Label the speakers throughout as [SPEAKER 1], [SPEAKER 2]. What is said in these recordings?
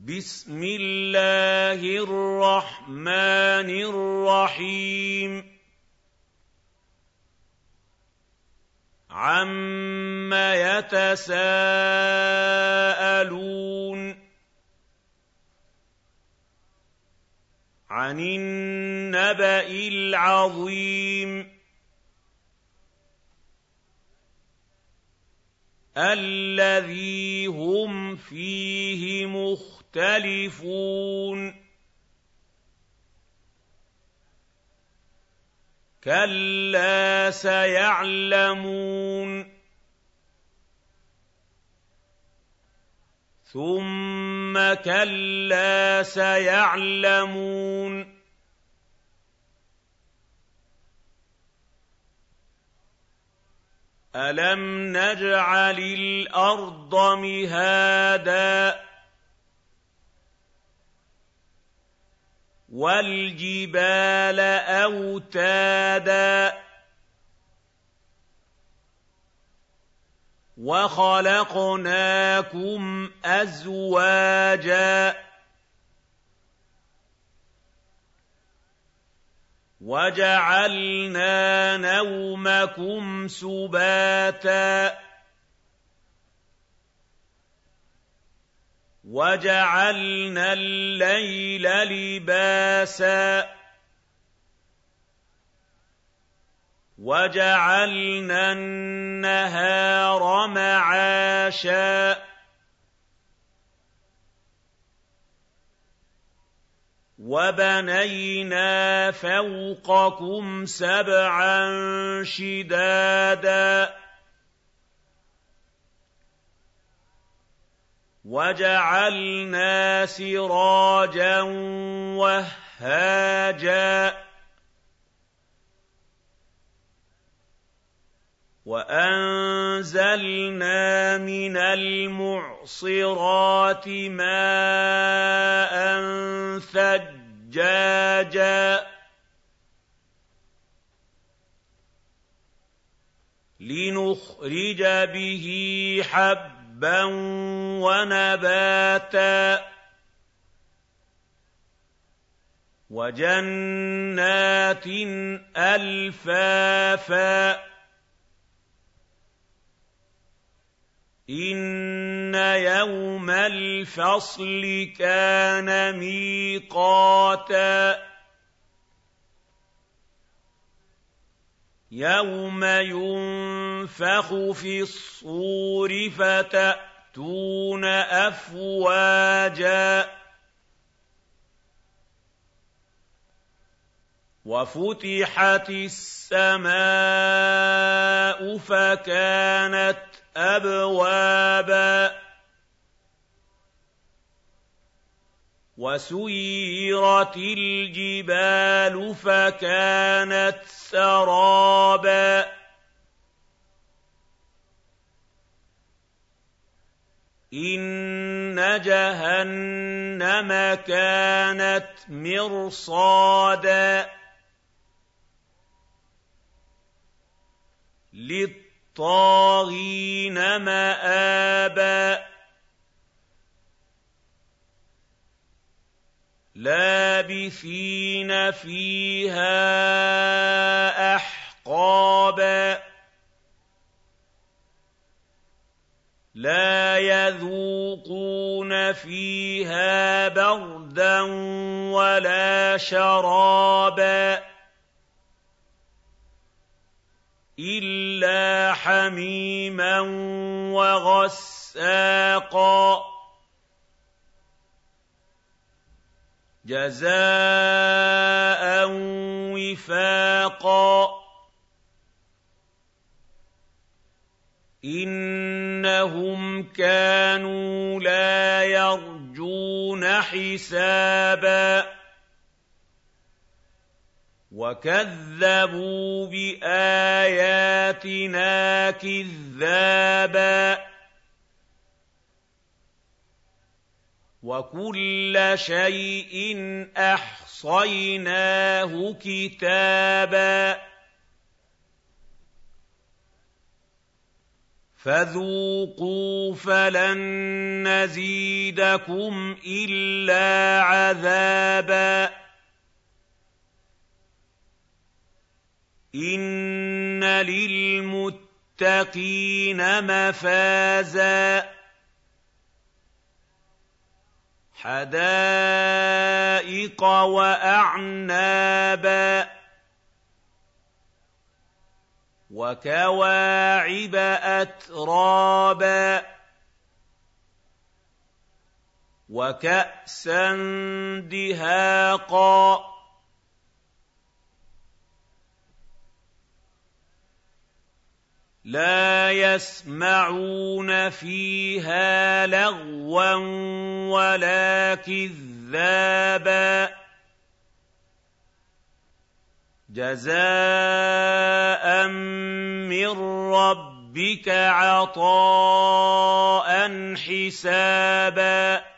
[SPEAKER 1] بسم الله الرحمن الرحيم. عم يتساءلون. عن النبا العظيم. الذي هم فيه مختلفون. كلا سيعلمون. ثم كلا سيعلمون. أَلَمْ نَجْعَلِ الْأَرْضَ مِهَادًا وَالْجِبَالَ أَوْتَادًا وَخَلَقْنَاكُمْ أَزْوَاجًا وَجَعَلْنَا نَوْمَكُمْ سُبَاتًا وَجَعَلْنَا اللَّيْلَ لِبَاسًا وَجَعَلْنَا النَّهَارَ مَعَاشًا وَبَنَيْنَا فَوْقَكُمْ سَبْعًا شِدَادًا. وَجَعَلْنَا سِرَاجًا وَهَّاجًا. وَأَنزَلْنَا مِنَ الْمُعْصِرَاتِ مَاءً ثَجَّاجًا لِّنُخْرِجَ بِهِ حَبًّا وَنَبَاتًا وَجَنَّاتٍ أَلْفَافًا إِنَّ يَوْمَ الْفَصْلِ كَانَ مِيقَاتًا يَوْمَ يُنفَخُ فِي الصُّورِ فَتَأْتُونَ أَفْوَاجًا وَفُتِحَتِ السَّمَاءُ فَكَانَتْ أَبْوَابًا وَسُيِّرَتِ الْجِبَالُ فَكَانَتْ سَرَابًا إِنَّ جَهَنَّمَ كَانَتْ مِرْصَادًا لِّلطَّاغِينَ مَآبًا لَّابِثِينَ فِيهَا أَحْقَابًا لَّا يَذُوقُونَ فِيهَا بَرْدًا وَلَا شَرَابًا إِلَّا حَمِيمًا وَغَسَّاقًا. جَزَاءً وِفَاقًا. إِنَّهُمْ كَانُوا لَا يَرْجُونَ حِسَابًا. وَكَذَّبُوا بِآيَاتِنَا كِذَّابًا وَكُلَّ شَيْءٍ أَحْصَيْنَاهُ كِتَابًا فَذُوقُوا فَلَن نَّزِيدَكُمْ إِلَّا عَذَابًا إِنَّ لِلْمُتَّقِينَ مَفَازًا حَدَائِقَ وَأَعْنَابًا وَكَوَاعِبَ أَتْرَابًا وَكَأْسًا دِهَاقًا لَّا يَسْمَعُونَ فِيهَا لَغْوًا وَلَا كِذَّابًا. جَزَاءً مِّن رَّبِّكَ عَطَاءً حِسَابًا.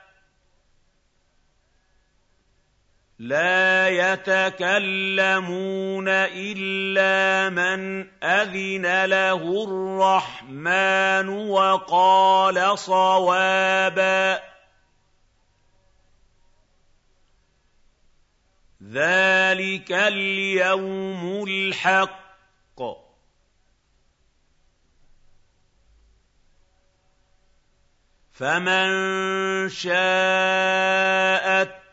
[SPEAKER 1] لَّا يَتَكَلَّمُونَ إِلَّا مَنْ أَذِنَ لَهُ الرَّحْمَٰنُ وَقَالَ صَوَابًا. ذَٰلِكَ الْيَوْمُ الْحَقُّ ۖ. فَمَن شَاءَ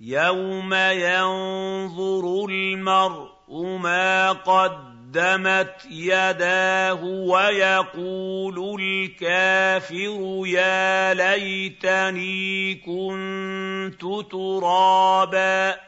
[SPEAKER 1] يَوْمَ يَنظُرُ الْمَرْءُ مَا قَدَّمَتْ يداه ويقول الكافر يا ليتني كنت ترابا